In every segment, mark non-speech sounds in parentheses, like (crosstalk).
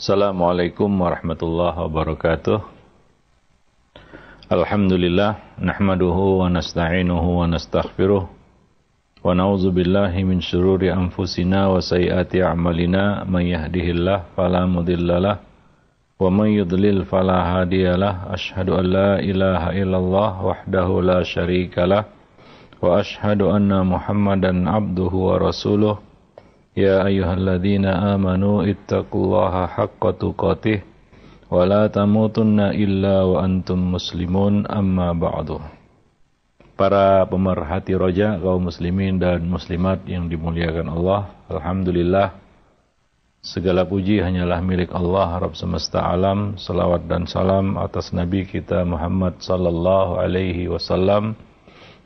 Assalamualaikum warahmatullahi wabarakatuh. Alhamdulillah nahmaduhu wa nasta'inuhu wa nastaghfiruh. Wa na'udzu billahi min syururi anfusina wa sayyiati a'malina. May yahdihillah fala mudhillalah wa may yudlil fala hadiyalah asyhadu an la ilaha illallah wahdahu la syarikalah wa asyhadu anna muhammadan abduhu wa rasuluh يا أيها الذين آمنوا اتقوا الله حق تقاته ولا تموتن إلا وأنتم مسلمون أما بعد Para pemerhati roja kaum muslimin dan muslimat yang dimuliakan Allah Alhamdulillah Segala puji hanyalah milik Allah Rabb semesta alam Salawat dan salam atas Nabi kita Muhammad sallallahu alaihi wasallam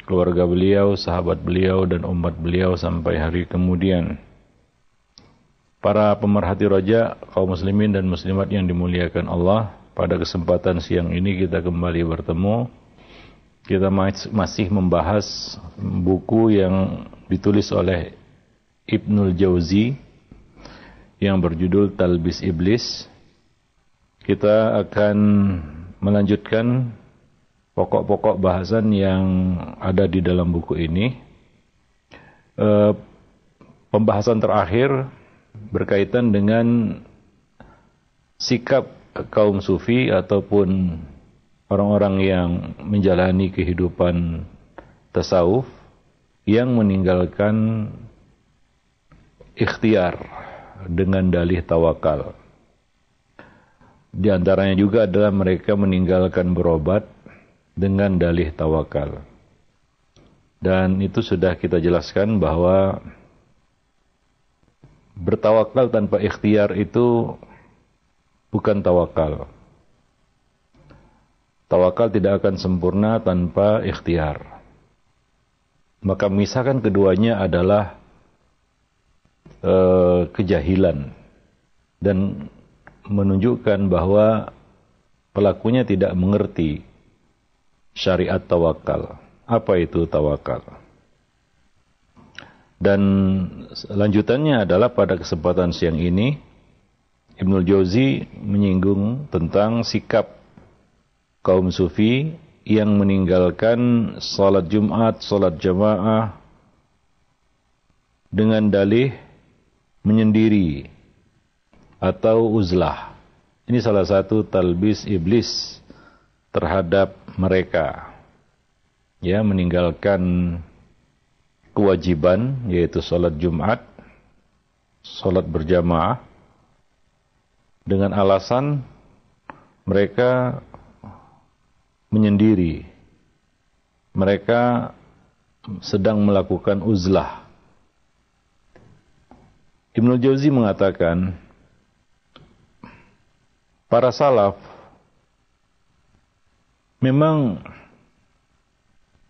Keluarga beliau, sahabat beliau dan umat beliau sampai hari kemudian Para pemerhati roja, kaum muslimin dan muslimat yang dimuliakan Allah, pada kesempatan siang ini kita kembali bertemu. Kita masih membahas buku yang ditulis oleh Ibnul Jauzi yang berjudul Talbis Iblis. Kita akan melanjutkan pokok-pokok bahasan yang ada di dalam buku ini. E, pembahasan terakhir berkaitan dengan sikap kaum sufi ataupun orang-orang yang menjalani kehidupan tasawuf yang meninggalkan ikhtiar dengan dalih tawakal. Di antaranya juga adalah mereka meninggalkan berobat dengan dalih tawakal. Dan itu sudah kita jelaskan bahwa bertawakal tanpa ikhtiar itu bukan tawakal. Tawakal tidak akan sempurna tanpa ikhtiar. Maka misalkan keduanya adalah uh, kejahilan dan menunjukkan bahwa pelakunya tidak mengerti syariat tawakal. Apa itu tawakal? Dan lanjutannya adalah pada kesempatan siang ini Ibnul Jauzi menyinggung tentang sikap kaum sufi yang meninggalkan salat Jumat, salat jamaah dengan dalih menyendiri atau uzlah. Ini salah satu talbis iblis terhadap mereka. Ya, meninggalkan kewajiban yaitu sholat Jumat, sholat berjamaah dengan alasan mereka menyendiri. Mereka sedang melakukan uzlah. Ibnu Jauzi mengatakan para salaf memang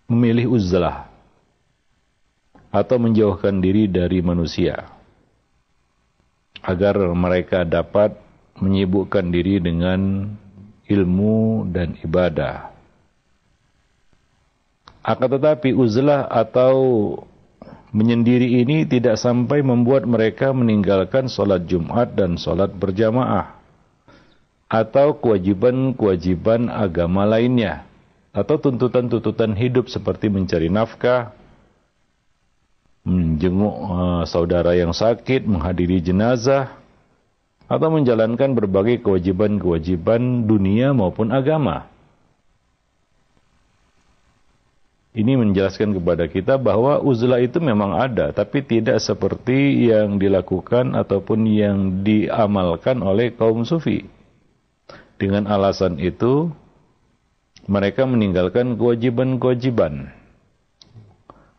memilih uzlah atau menjauhkan diri dari manusia. Agar mereka dapat menyibukkan diri dengan ilmu dan ibadah. Akan tetapi uzlah atau menyendiri ini tidak sampai membuat mereka meninggalkan sholat Jumat dan sholat berjamaah. Atau kewajiban-kewajiban agama lainnya. Atau tuntutan-tuntutan hidup seperti mencari nafkah, menjenguk uh, saudara yang sakit, menghadiri jenazah, atau menjalankan berbagai kewajiban-kewajiban dunia maupun agama. Ini menjelaskan kepada kita bahwa uzlah itu memang ada, tapi tidak seperti yang dilakukan ataupun yang diamalkan oleh kaum sufi. Dengan alasan itu, mereka meninggalkan kewajiban-kewajiban.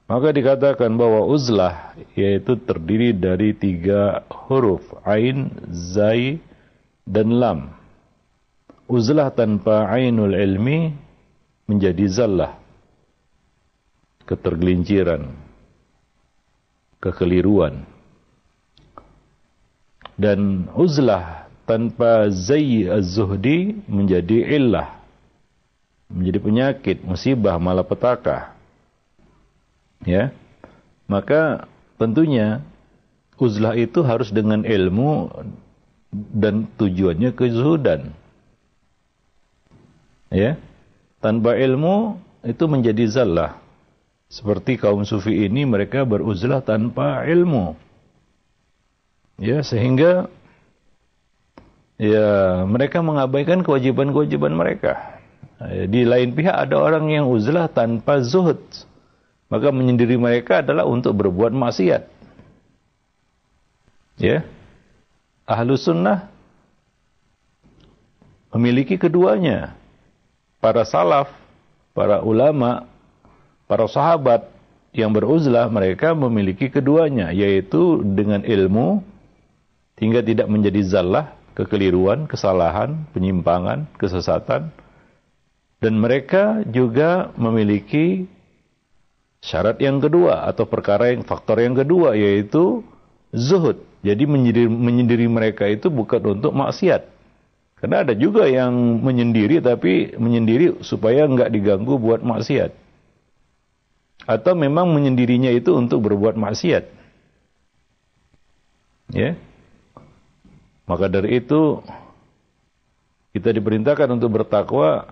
Maka dikatakan bahwa uzlah yaitu terdiri dari tiga huruf ain, zai, dan lam. Uzlah tanpa ainul ilmi menjadi zallah. Ketergelinciran. Kekeliruan. Dan uzlah tanpa zai az-zuhdi menjadi illah. Menjadi penyakit, musibah, malapetaka ya maka tentunya uzlah itu harus dengan ilmu dan tujuannya kezuhudan. Ya. Tanpa ilmu itu menjadi zallah. Seperti kaum sufi ini mereka beruzlah tanpa ilmu. Ya, sehingga ya mereka mengabaikan kewajiban-kewajiban mereka. Di lain pihak ada orang yang uzlah tanpa zuhud. Maka menyendiri mereka adalah untuk berbuat maksiat. Ya. Ahlu sunnah memiliki keduanya. Para salaf, para ulama, para sahabat yang beruzlah mereka memiliki keduanya yaitu dengan ilmu hingga tidak menjadi zallah, kekeliruan, kesalahan, penyimpangan, kesesatan dan mereka juga memiliki syarat yang kedua atau perkara yang faktor yang kedua yaitu zuhud. Jadi menyendiri, menyendiri mereka itu bukan untuk maksiat. Karena ada juga yang menyendiri tapi menyendiri supaya nggak diganggu buat maksiat atau memang menyendirinya itu untuk berbuat maksiat. Ya. Maka dari itu kita diperintahkan untuk bertakwa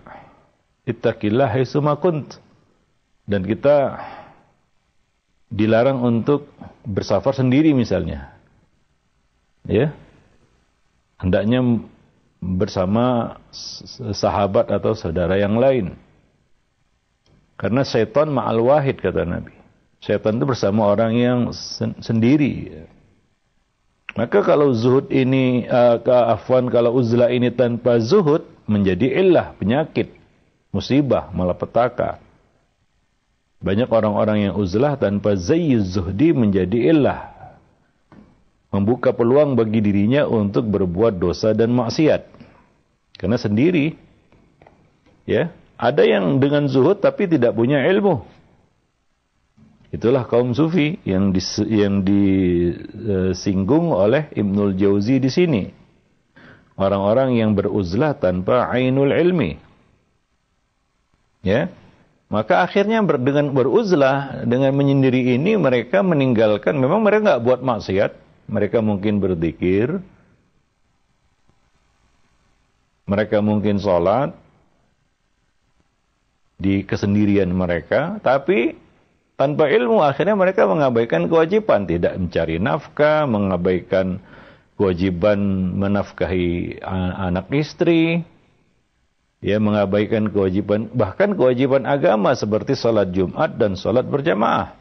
ittaqillah haitsuma kunt dan kita dilarang untuk bersafar sendiri misalnya. Ya. Hendaknya bersama sahabat atau saudara yang lain. Karena setan ma'al wahid kata Nabi. Setan itu bersama orang yang sen sendiri. Maka kalau zuhud ini, uh, afwan kalau uzlah ini tanpa zuhud, menjadi illah, penyakit, musibah, malapetaka. Banyak orang-orang yang uzlah tanpa zayyuz zuhdi menjadi illah. Membuka peluang bagi dirinya untuk berbuat dosa dan maksiat. Karena sendiri, ya, ada yang dengan zuhud tapi tidak punya ilmu. Itulah kaum sufi yang dis, yang disinggung oleh Ibnul Jauzi di sini. Orang-orang yang beruzlah tanpa ainul ilmi. Ya. Maka akhirnya ber, dengan beruzlah, dengan menyendiri ini mereka meninggalkan, memang mereka nggak buat maksiat, mereka mungkin berzikir, mereka mungkin sholat, di kesendirian mereka, tapi tanpa ilmu akhirnya mereka mengabaikan kewajiban, tidak mencari nafkah, mengabaikan kewajiban menafkahi anak istri, ya mengabaikan kewajiban bahkan kewajiban agama seperti sholat Jumat dan sholat berjamaah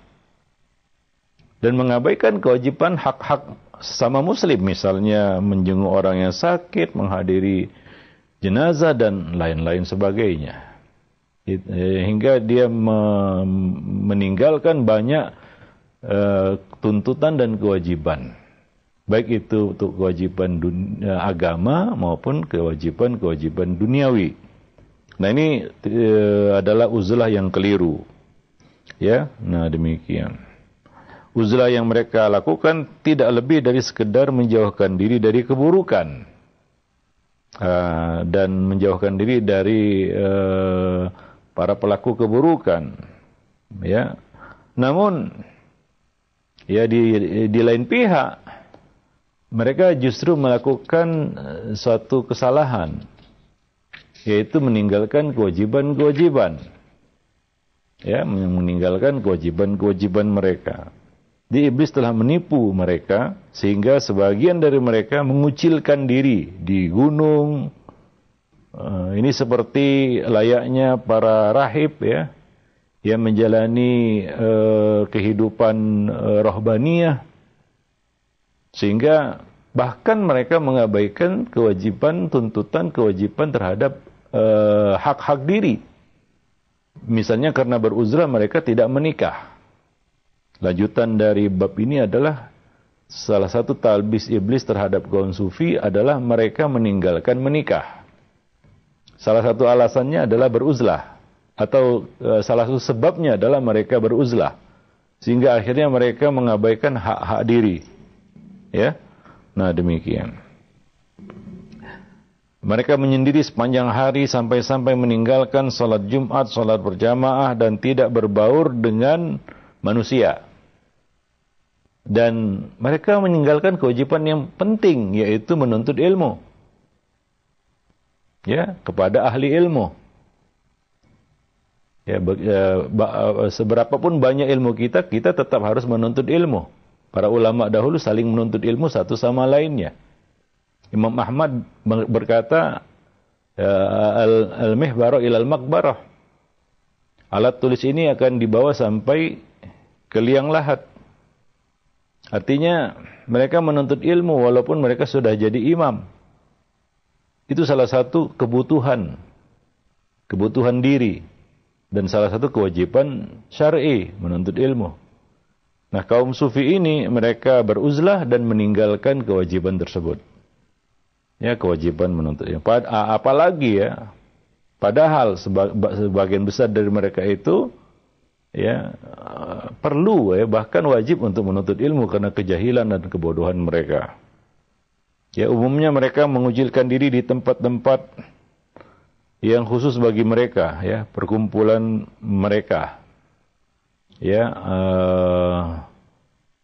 dan mengabaikan kewajiban hak-hak sama muslim misalnya menjenguk orang yang sakit, menghadiri jenazah dan lain-lain sebagainya. Eh, hingga dia meninggalkan banyak uh, tuntutan dan kewajiban baik itu untuk kewajiban dunia, agama maupun kewajiban-kewajiban duniawi. Nah ini uh, adalah uzlah yang keliru. Ya, nah demikian. Uzlah yang mereka lakukan tidak lebih dari sekedar menjauhkan diri dari keburukan dan menjauhkan diri dari uh, para pelaku keburukan. Ya. Namun ya di di lain pihak mereka justru melakukan eh, suatu kesalahan yaitu meninggalkan kewajiban-kewajiban. Ya, meninggalkan kewajiban-kewajiban mereka. Di iblis telah menipu mereka sehingga sebagian dari mereka mengucilkan diri di gunung, Uh, ini seperti layaknya para rahib ya yang menjalani uh, kehidupan uh, rohbaniyah sehingga bahkan mereka mengabaikan kewajiban tuntutan kewajiban terhadap hak-hak uh, diri. Misalnya karena beruzlah mereka tidak menikah. Lanjutan dari bab ini adalah salah satu talbis iblis terhadap kaum sufi adalah mereka meninggalkan menikah. Salah satu alasannya adalah beruzlah atau e, salah satu sebabnya adalah mereka beruzlah sehingga akhirnya mereka mengabaikan hak-hak diri. Ya. Nah, demikian. Mereka menyendiri sepanjang hari sampai-sampai meninggalkan salat Jumat, salat berjamaah dan tidak berbaur dengan manusia. dan mereka meninggalkan kewajiban yang penting yaitu menuntut ilmu. Ya kepada ahli ilmu. Ya seberapa pun banyak ilmu kita kita tetap harus menuntut ilmu. Para ulama dahulu saling menuntut ilmu satu sama lainnya Imam Ahmad berkata al-mihbaro ilal makbarah alat tulis ini akan dibawa sampai ke liang lahat Artinya mereka menuntut ilmu walaupun mereka sudah jadi imam. Itu salah satu kebutuhan. Kebutuhan diri. Dan salah satu kewajiban syar'i menuntut ilmu. Nah kaum sufi ini mereka beruzlah dan meninggalkan kewajiban tersebut. Ya kewajiban menuntut ilmu. Apalagi ya. Padahal sebagian besar dari mereka itu ya perlu ya bahkan wajib untuk menuntut ilmu karena kejahilan dan kebodohan mereka. Ya umumnya mereka mengujilkan diri di tempat-tempat yang khusus bagi mereka ya perkumpulan mereka ya uh,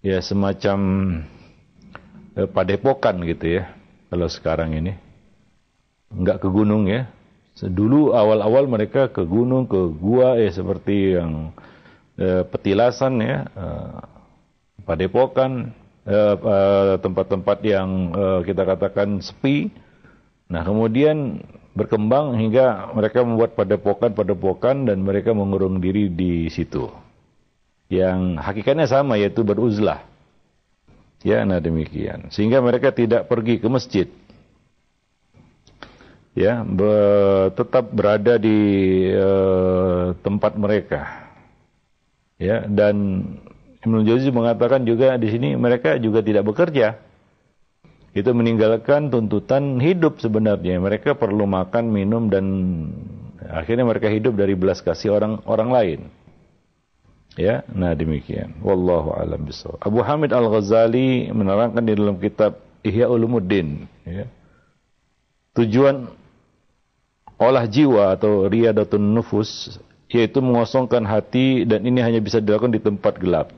ya semacam uh, padepokan gitu ya kalau sekarang ini enggak ke gunung ya dulu awal-awal mereka ke gunung ke gua ya seperti yang Eh, petilasan ya, eh, padepokan, eh, tempat-tempat yang kita katakan sepi. Nah kemudian berkembang hingga mereka membuat padepokan-padepokan dan mereka mengurung diri di situ. Yang hakikatnya sama yaitu beruzlah. Ya, nah demikian. Sehingga mereka tidak pergi ke masjid. Ya, be tetap berada di uh, tempat mereka Ya, dan Ibnu Jauzi mengatakan juga di sini mereka juga tidak bekerja. Itu meninggalkan tuntutan hidup sebenarnya. Mereka perlu makan, minum dan akhirnya mereka hidup dari belas kasih orang orang lain. Ya, nah demikian. Wallahu a'lam bishawab. Abu Hamid Al-Ghazali menerangkan di dalam kitab Ihya Ulumuddin, ya. Tujuan olah jiwa atau riyadatun nufus yaitu mengosongkan hati dan ini hanya bisa dilakukan di tempat gelap.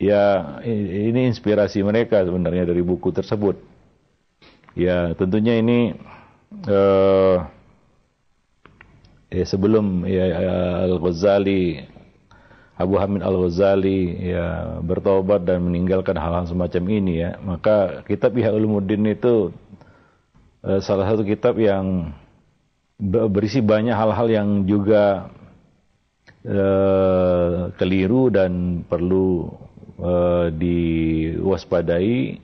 Ya, ini inspirasi mereka sebenarnya dari buku tersebut. Ya, tentunya ini uh, ya sebelum ya, Al-Ghazali Abu Hamid Al-Ghazali ya bertobat dan meninggalkan hal-hal semacam ini ya, maka kitab Ihya Ulumuddin itu uh, salah satu kitab yang berisi banyak hal-hal yang juga uh, keliru dan perlu uh, diwaspadai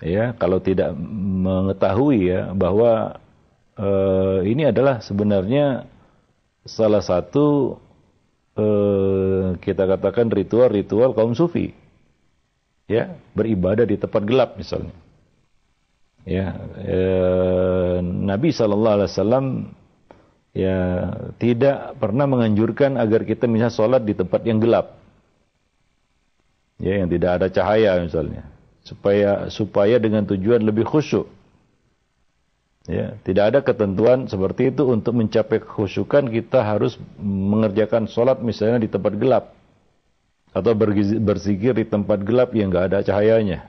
ya. Kalau tidak mengetahui ya bahwa uh, ini adalah sebenarnya salah satu uh, kita katakan ritual-ritual kaum sufi. Ya beribadah di tempat gelap misalnya. Ya eh, Nabi Shallallahu Alaihi Wasallam ya tidak pernah menganjurkan agar kita misalnya sholat di tempat yang gelap. Ya yang tidak ada cahaya misalnya. Supaya supaya dengan tujuan lebih khusyuk ya tidak ada ketentuan seperti itu untuk mencapai kekhusyukan kita harus mengerjakan sholat misalnya di tempat gelap atau berzikir di tempat gelap yang nggak ada cahayanya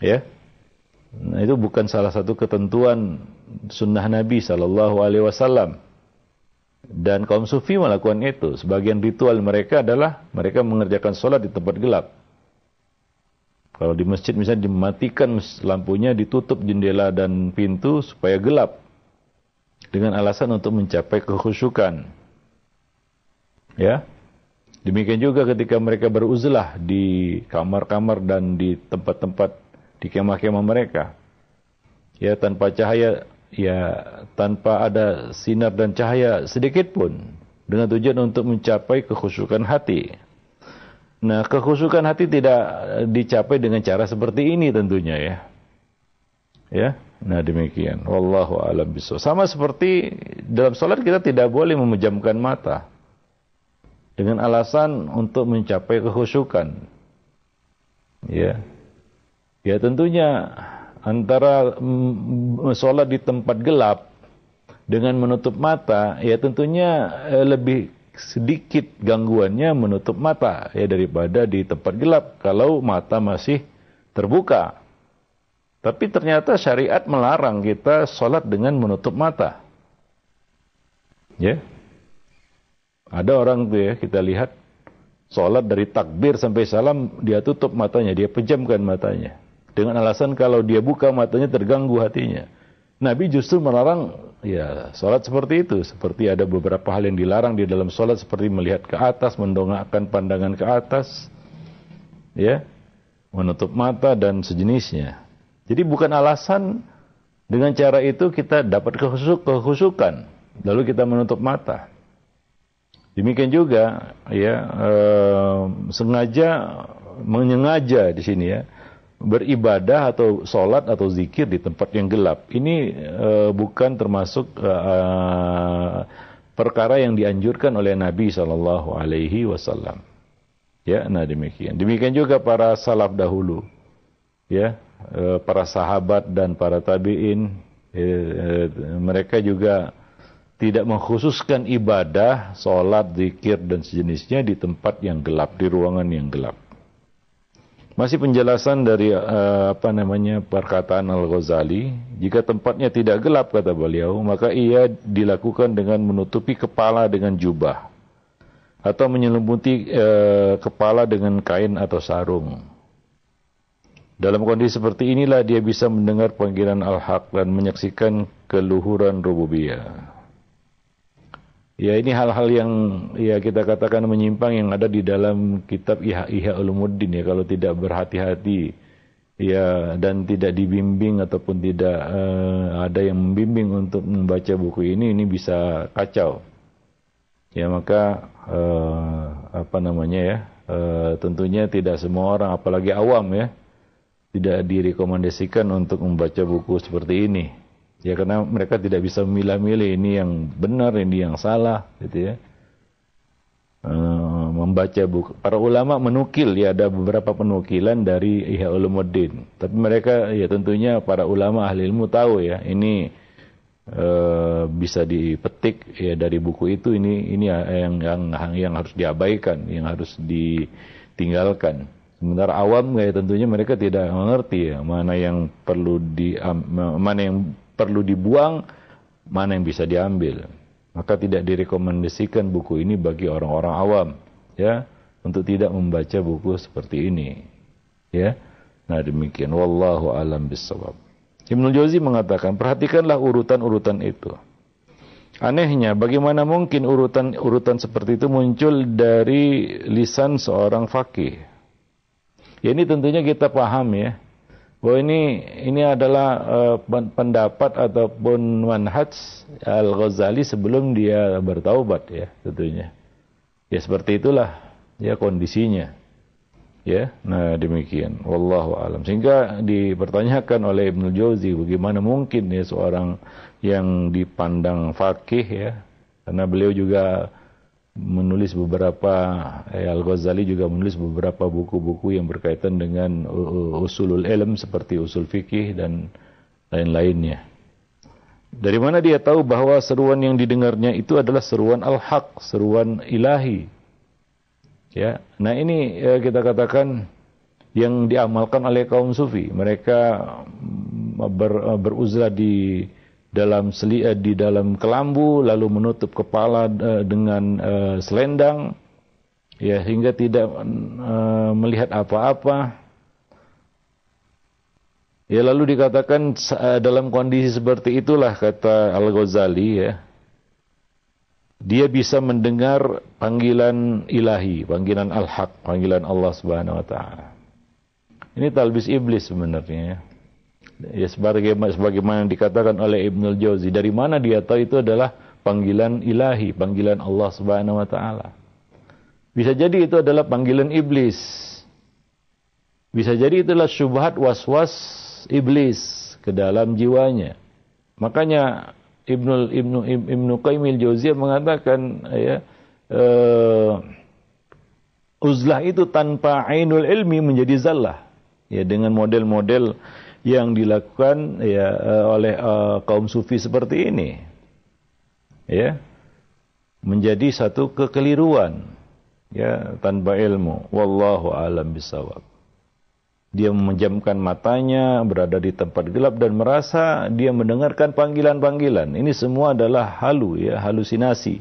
ya Nah, itu bukan salah satu ketentuan sunnah Nabi Shallallahu Alaihi Wasallam. Dan kaum sufi melakukan itu. Sebagian ritual mereka adalah mereka mengerjakan sholat di tempat gelap. Kalau di masjid misalnya dimatikan lampunya, ditutup jendela dan pintu supaya gelap. Dengan alasan untuk mencapai kekhusyukan. Ya. Demikian juga ketika mereka beruzlah di kamar-kamar dan di tempat-tempat di kemah-kemah mereka. Ya tanpa cahaya, ya tanpa ada sinar dan cahaya sedikit pun dengan tujuan untuk mencapai kekhusyukan hati. Nah, kekhusyukan hati tidak dicapai dengan cara seperti ini tentunya ya. Ya. Nah, demikian. Wallahu a'lam bishawab. Sama seperti dalam salat kita tidak boleh memejamkan mata dengan alasan untuk mencapai kekhusyukan. Ya. Ya tentunya antara mm, sholat di tempat gelap dengan menutup mata ya tentunya eh, lebih sedikit gangguannya menutup mata ya daripada di tempat gelap kalau mata masih terbuka. Tapi ternyata syariat melarang kita sholat dengan menutup mata. Ya. Ada orang tuh ya kita lihat sholat dari takbir sampai salam dia tutup matanya, dia pejamkan matanya. Dengan alasan kalau dia buka matanya terganggu hatinya. Nabi justru melarang ya sholat seperti itu. Seperti ada beberapa hal yang dilarang di dalam sholat seperti melihat ke atas, mendongakkan pandangan ke atas, ya, menutup mata dan sejenisnya. Jadi bukan alasan dengan cara itu kita dapat kehusuk, kehusukan, lalu kita menutup mata. Demikian juga ya eh, sengaja menyengaja di sini ya beribadah atau sholat atau zikir di tempat yang gelap. Ini uh, bukan termasuk uh, perkara yang dianjurkan oleh Nabi Shallallahu Alaihi Wasallam. Ya, nah demikian. Demikian juga para salaf dahulu, ya, uh, para sahabat dan para tabiin, uh, mereka juga tidak mengkhususkan ibadah, sholat, zikir dan sejenisnya di tempat yang gelap, di ruangan yang gelap. Masih penjelasan dari uh, apa namanya perkataan Al-Ghazali, jika tempatnya tidak gelap kata beliau, maka ia dilakukan dengan menutupi kepala dengan jubah atau menyelimuti uh, kepala dengan kain atau sarung. Dalam kondisi seperti inilah dia bisa mendengar panggilan Al-Haq dan menyaksikan keluhuran rububiyah. Ya ini hal-hal yang ya kita katakan menyimpang yang ada di dalam kitab Iha Iha Ulumuddin ya kalau tidak berhati-hati ya dan tidak dibimbing ataupun tidak uh, ada yang membimbing untuk membaca buku ini ini bisa kacau. Ya maka uh, apa namanya ya uh, tentunya tidak semua orang apalagi awam ya tidak direkomendasikan untuk membaca buku seperti ini. Ya karena mereka tidak bisa memilah-milih ini yang benar, ini yang salah, gitu ya. E, membaca buku. Para ulama menukil ya ada beberapa penukilan dari Ihya Ulumuddin. Tapi mereka ya tentunya para ulama ahli ilmu tahu ya ini e, bisa dipetik ya dari buku itu ini ini yang yang yang harus diabaikan, yang harus ditinggalkan. Sementara awam ya tentunya mereka tidak mengerti ya mana yang perlu di mana yang perlu dibuang, mana yang bisa diambil. Maka tidak direkomendasikan buku ini bagi orang-orang awam, ya, untuk tidak membaca buku seperti ini. Ya. Nah, demikian wallahu alam bisawab. Ibnu Jauzi mengatakan, perhatikanlah urutan-urutan itu. Anehnya, bagaimana mungkin urutan-urutan seperti itu muncul dari lisan seorang fakih? Ya ini tentunya kita paham ya bahwa ini ini adalah uh, pendapat ataupun manhaj Al Ghazali sebelum dia bertaubat ya tentunya. Ya seperti itulah ya kondisinya. Ya nah demikian. Wallahu alam. Sehingga dipertanyakan oleh Ibnu Jauzi bagaimana mungkin ya seorang yang dipandang fakih ya. Karena beliau juga menulis beberapa eh, Al-Ghazali juga menulis beberapa buku-buku yang berkaitan dengan usulul ilm seperti usul fikih dan lain-lainnya. Dari mana dia tahu bahwa seruan yang didengarnya itu adalah seruan al-haq, seruan ilahi. Ya. Nah, ini ya, kita katakan yang diamalkan oleh kaum sufi. Mereka mm, ber, beruzlah di dalam seli, di dalam kelambu lalu menutup kepala uh, dengan uh, selendang ya hingga tidak uh, melihat apa-apa. Ya lalu dikatakan dalam kondisi seperti itulah kata Al Ghazali ya dia bisa mendengar panggilan ilahi panggilan al haq panggilan Allah Subhanahu wa taala. Ini talbis iblis sebenarnya ya Ya sebagaimana, sebagaimana dikatakan oleh Ibnu Jauzi, dari mana dia tahu itu adalah panggilan ilahi, panggilan Allah Subhanahu wa taala. Bisa jadi itu adalah panggilan iblis. Bisa jadi itulah syubhat was-was iblis ke dalam jiwanya. Makanya Ibnu Ibnu Ibnu Qayyim Jauziyah mengatakan ya uh, uzlah itu tanpa ainul ilmi menjadi zallah. Ya dengan model-model yang dilakukan ya eh, oleh uh, kaum sufi seperti ini. Ya. menjadi satu kekeliruan ya tanpa ilmu wallahu alam bisawab dia memejamkan matanya berada di tempat gelap dan merasa dia mendengarkan panggilan-panggilan ini semua adalah halu ya halusinasi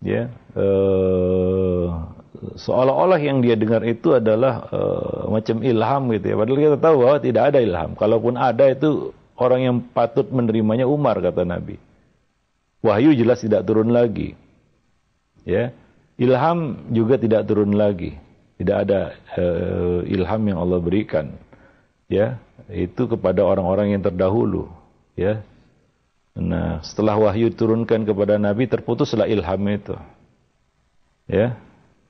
ya uh, seolah-olah yang dia dengar itu adalah uh, macam ilham gitu ya padahal kita tahu bahwa tidak ada ilham kalaupun ada itu orang yang patut menerimanya Umar kata Nabi wahyu jelas tidak turun lagi. Ya. Ilham juga tidak turun lagi. Tidak ada uh, ilham yang Allah berikan. Ya, itu kepada orang-orang yang terdahulu, ya. Nah, setelah wahyu turunkan kepada Nabi terputuslah ilham itu. Ya.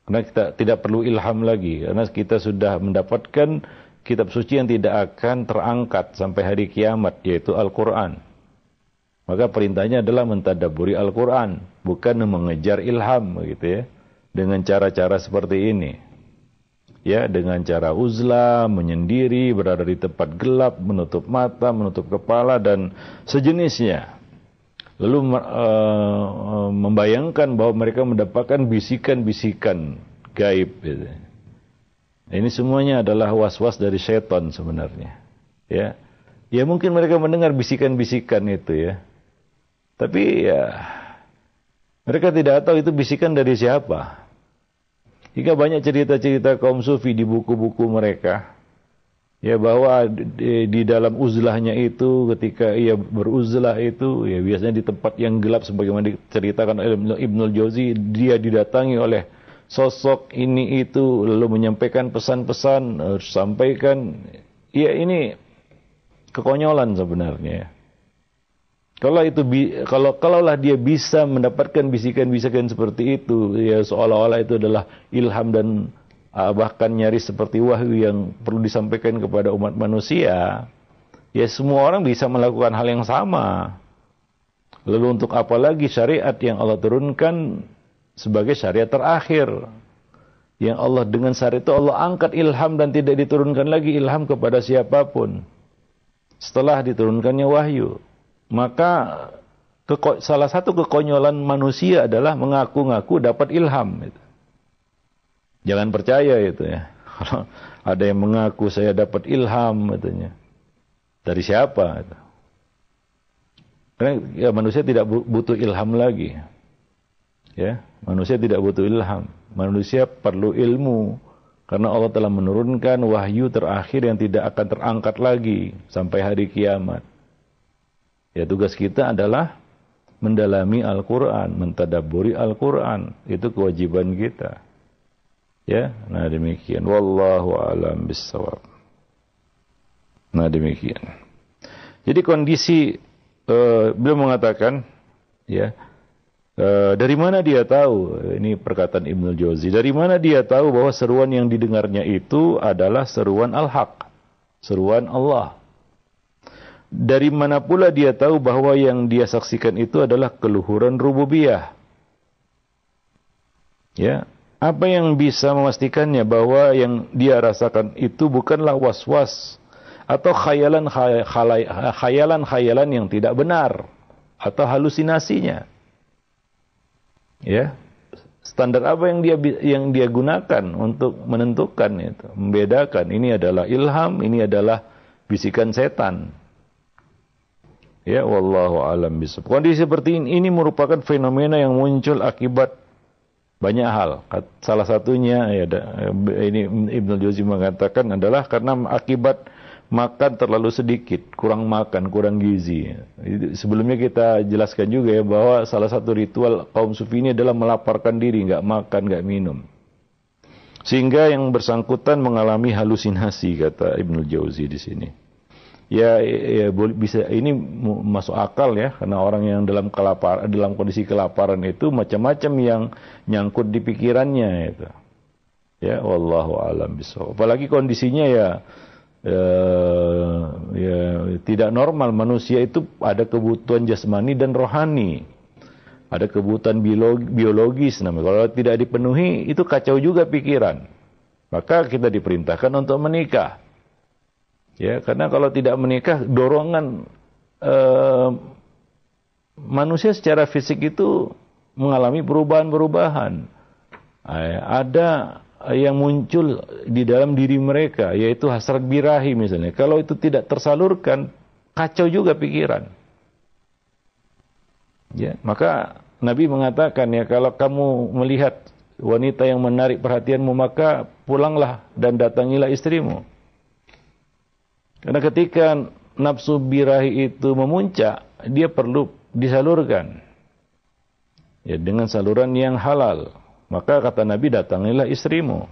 Karena kita tidak perlu ilham lagi karena kita sudah mendapatkan kitab suci yang tidak akan terangkat sampai hari kiamat yaitu Al-Qur'an. Maka perintahnya adalah mentadaburi Al-Quran, bukan mengejar ilham, gitu ya. Dengan cara-cara seperti ini. Ya, dengan cara uzlah, menyendiri, berada di tempat gelap, menutup mata, menutup kepala, dan sejenisnya. Lalu uh, membayangkan bahwa mereka mendapatkan bisikan-bisikan gaib. Gitu. Ini semuanya adalah was-was dari setan sebenarnya. Ya, ya mungkin mereka mendengar bisikan-bisikan itu ya tapi ya mereka tidak tahu itu bisikan dari siapa. Jika banyak cerita-cerita kaum sufi di buku-buku mereka, ya bahwa di, di dalam uzlahnya itu ketika ia beruzlah itu ya biasanya di tempat yang gelap sebagaimana diceritakan oleh Ibnul Jauzi dia didatangi oleh sosok ini itu lalu menyampaikan pesan-pesan harus sampaikan. Ya ini kekonyolan sebenarnya. Kalau itu kalau kalaulah dia bisa mendapatkan bisikan-bisikan seperti itu, ya seolah-olah itu adalah ilham dan bahkan nyaris seperti wahyu yang perlu disampaikan kepada umat manusia, ya semua orang bisa melakukan hal yang sama. Lalu untuk apa lagi syariat yang Allah turunkan sebagai syariat terakhir? Yang Allah dengan syariat itu Allah angkat ilham dan tidak diturunkan lagi ilham kepada siapa pun. Setelah diturunkannya wahyu. Maka salah satu kekonyolan manusia adalah mengaku-ngaku dapat ilham. Gitu. Jangan percaya itu ya. (laughs) Kalau ada yang mengaku saya dapat ilham katanya. Dari siapa? Karena ya, manusia tidak butuh ilham lagi. Ya, manusia tidak butuh ilham. Manusia perlu ilmu karena Allah telah menurunkan wahyu terakhir yang tidak akan terangkat lagi sampai hari kiamat. Ya tugas kita adalah mendalami Al-Quran, mentadaburi Al-Quran. Itu kewajiban kita. Ya, nah demikian. Wallahu alam bisawab. Nah demikian. Jadi kondisi uh, beliau mengatakan, ya, uh, dari mana dia tahu? Ini perkataan Ibnu Jauzi. Dari mana dia tahu bahwa seruan yang didengarnya itu adalah seruan al-haq, seruan Allah dari mana pula dia tahu bahwa yang dia saksikan itu adalah keluhuran rububiyah? Ya, apa yang bisa memastikannya bahwa yang dia rasakan itu bukanlah was-was atau khayalan khayalan khayalan yang tidak benar atau halusinasinya? Ya, standar apa yang dia yang dia gunakan untuk menentukan itu, membedakan ini adalah ilham, ini adalah bisikan setan. Ya, wallahu alam bisawab. Kondisi seperti ini, ini merupakan fenomena yang muncul akibat banyak hal. Salah satunya ya ini Ibnu Jauzi mengatakan adalah karena akibat makan terlalu sedikit, kurang makan, kurang gizi. Sebelumnya kita jelaskan juga ya bahwa salah satu ritual kaum sufi ini adalah melaparkan diri, nggak makan, nggak minum. Sehingga yang bersangkutan mengalami halusinasi kata Ibnu Jauzi di sini ya, ya bisa ini masuk akal ya karena orang yang dalam kelapar dalam kondisi kelaparan itu macam-macam yang nyangkut di pikirannya itu. Ya wallahu alam bisawab apalagi kondisinya ya ya, ya tidak normal. Manusia itu ada kebutuhan jasmani dan rohani. Ada kebutuhan biologi, biologis namanya. Kalau tidak dipenuhi itu kacau juga pikiran. Maka kita diperintahkan untuk menikah Ya, karena kalau tidak menikah dorongan uh, manusia secara fisik itu mengalami perubahan-perubahan. Eh, ada yang muncul di dalam diri mereka, yaitu hasrat birahi misalnya. Kalau itu tidak tersalurkan, kacau juga pikiran. Ya, maka Nabi mengatakan ya kalau kamu melihat wanita yang menarik perhatianmu maka pulanglah dan datangilah istrimu. Karena ketika nafsu birahi itu memuncak, dia perlu disalurkan. Ya dengan saluran yang halal. Maka kata Nabi datangilah istrimu.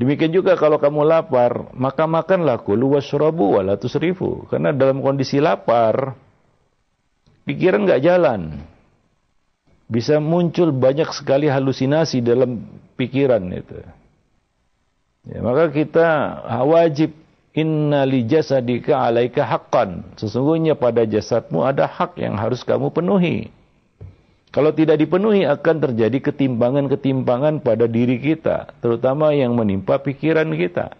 Demikian juga kalau kamu lapar, maka makanlah kulu washrabu wala tusrifu. Karena dalam kondisi lapar, pikiran nggak jalan. Bisa muncul banyak sekali halusinasi dalam pikiran itu. Ya, maka kita wajib inna li jasadika alaika haqqan. Sesungguhnya pada jasadmu ada hak yang harus kamu penuhi. Kalau tidak dipenuhi akan terjadi ketimpangan-ketimpangan pada diri kita, terutama yang menimpa pikiran kita.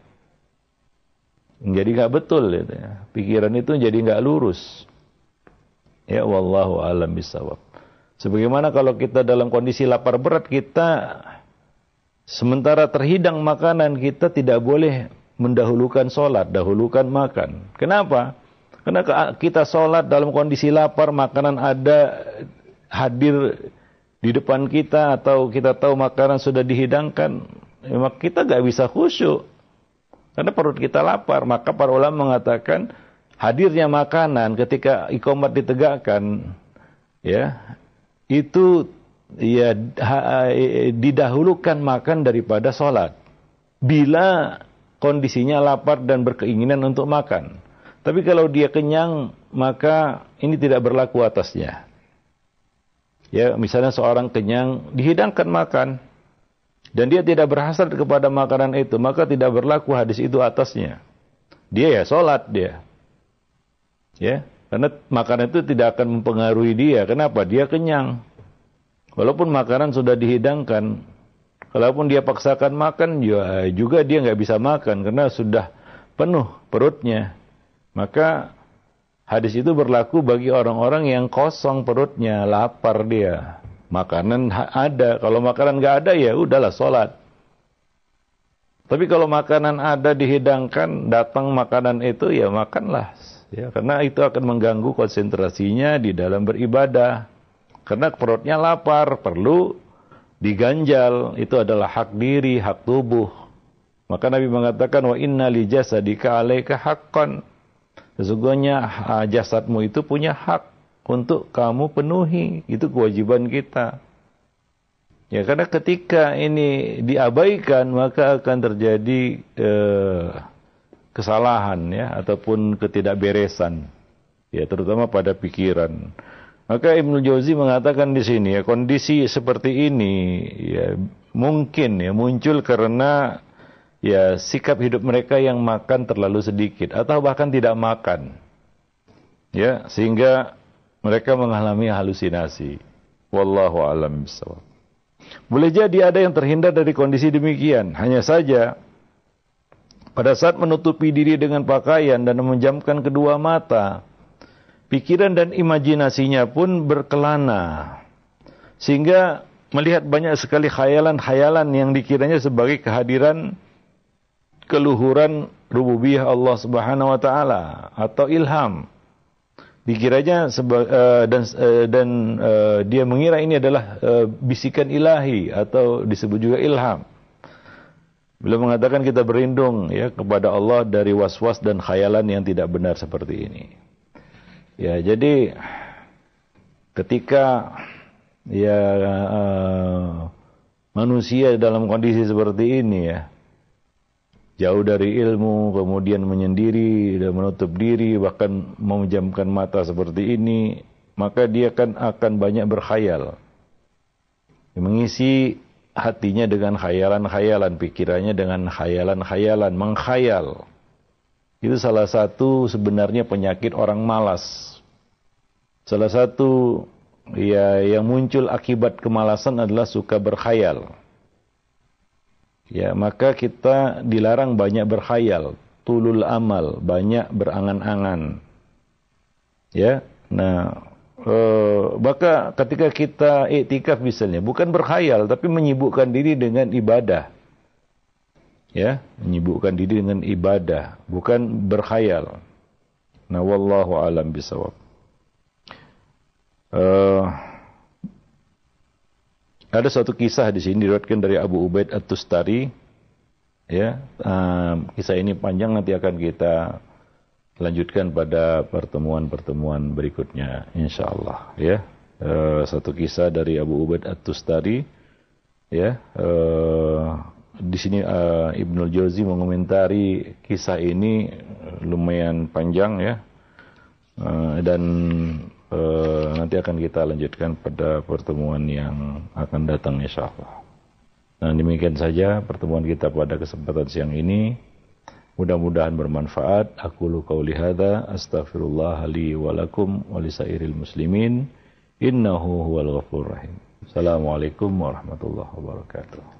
Jadi nggak betul, gitu ya. pikiran itu jadi nggak lurus. Ya wallahu alam bisawab. Sebagaimana kalau kita dalam kondisi lapar berat kita sementara terhidang makanan kita tidak boleh mendahulukan sholat, dahulukan makan. Kenapa? Karena kita sholat dalam kondisi lapar, makanan ada hadir di depan kita atau kita tahu makanan sudah dihidangkan, ya, kita gak bisa khusyuk. Karena perut kita lapar. Maka para ulama mengatakan hadirnya makanan ketika ikomat ditegakkan, ya itu ya ha, didahulukan makan daripada sholat. Bila kondisinya lapar dan berkeinginan untuk makan. Tapi kalau dia kenyang, maka ini tidak berlaku atasnya. Ya, misalnya seorang kenyang dihidangkan makan dan dia tidak berhasrat kepada makanan itu, maka tidak berlaku hadis itu atasnya. Dia ya sholat dia. Ya, karena makanan itu tidak akan mempengaruhi dia. Kenapa? Dia kenyang. Walaupun makanan sudah dihidangkan, kalaupun dia paksakan makan, ya juga dia nggak bisa makan karena sudah penuh perutnya. Maka Hadis itu berlaku bagi orang-orang yang kosong perutnya, lapar dia. Makanan ada, kalau makanan nggak ada ya udahlah sholat. Tapi kalau makanan ada dihidangkan, datang makanan itu ya makanlah. Ya, karena itu akan mengganggu konsentrasinya di dalam beribadah. Karena perutnya lapar, perlu diganjal. Itu adalah hak diri, hak tubuh. Maka Nabi mengatakan wa inna li jasadika alaika haqqan. Sesungguhnya jasadmu itu punya hak untuk kamu penuhi. Itu kewajiban kita. Ya karena ketika ini diabaikan maka akan terjadi eh, kesalahan ya ataupun ketidakberesan ya terutama pada pikiran. Maka Ibnu Jauzi mengatakan di sini ya kondisi seperti ini ya mungkin ya muncul karena ya sikap hidup mereka yang makan terlalu sedikit atau bahkan tidak makan. Ya, sehingga mereka mengalami halusinasi. Wallahu alam bisawab. Boleh jadi ada yang terhindar dari kondisi demikian. Hanya saja pada saat menutupi diri dengan pakaian dan menjamkan kedua mata, pikiran dan imajinasinya pun berkelana. Sehingga melihat banyak sekali khayalan-khayalan yang dikiranya sebagai kehadiran keluhuran rububiyah Allah Subhanahu wa taala atau ilham. Dikiranya uh, dan uh, dan uh, dia mengira ini adalah bisikan ilahi atau disebut juga ilham. Beliau mengatakan kita berlindung ya kepada Allah dari was-was dan khayalan yang tidak benar seperti ini. Ya, jadi ketika ya uh, manusia dalam kondisi seperti ini ya, jauh dari ilmu, kemudian menyendiri dan menutup diri, bahkan memejamkan mata seperti ini, maka dia kan akan banyak berkhayal. Mengisi hatinya dengan khayalan-khayalan, pikirannya dengan khayalan-khayalan, mengkhayal. Itu salah satu sebenarnya penyakit orang malas. Salah satu ya yang muncul akibat kemalasan adalah suka berkhayal ya maka kita dilarang banyak berkhayal, tulul amal, banyak berangan-angan. Ya. Nah, Uh, maka ketika kita iktikaf misalnya bukan berkhayal tapi menyibukkan diri dengan ibadah ya menyibukkan diri dengan ibadah bukan berkhayal. Nah wallahu alam bisawab. Uh, ada satu kisah di sini diriwayatkan dari Abu Ubaid At-Tustari. Ya uh, kisah ini panjang nanti akan kita lanjutkan pada pertemuan-pertemuan berikutnya insyaallah. Ya e, satu kisah dari Abu Ubaid At-Tustari. Ya e, di sini e, Ibnul Jauzi mengomentari kisah ini lumayan panjang ya e, dan e, nanti akan kita lanjutkan pada pertemuan yang akan datang insyaallah. Nah demikian saja pertemuan kita pada kesempatan siang ini. Mudah-mudahan bermanfaat. Aku lu qauli hadza astaghfirullah li wa lakum wa lisairil muslimin innahu huwal ghafurur rahim. Assalamualaikum warahmatullahi wabarakatuh.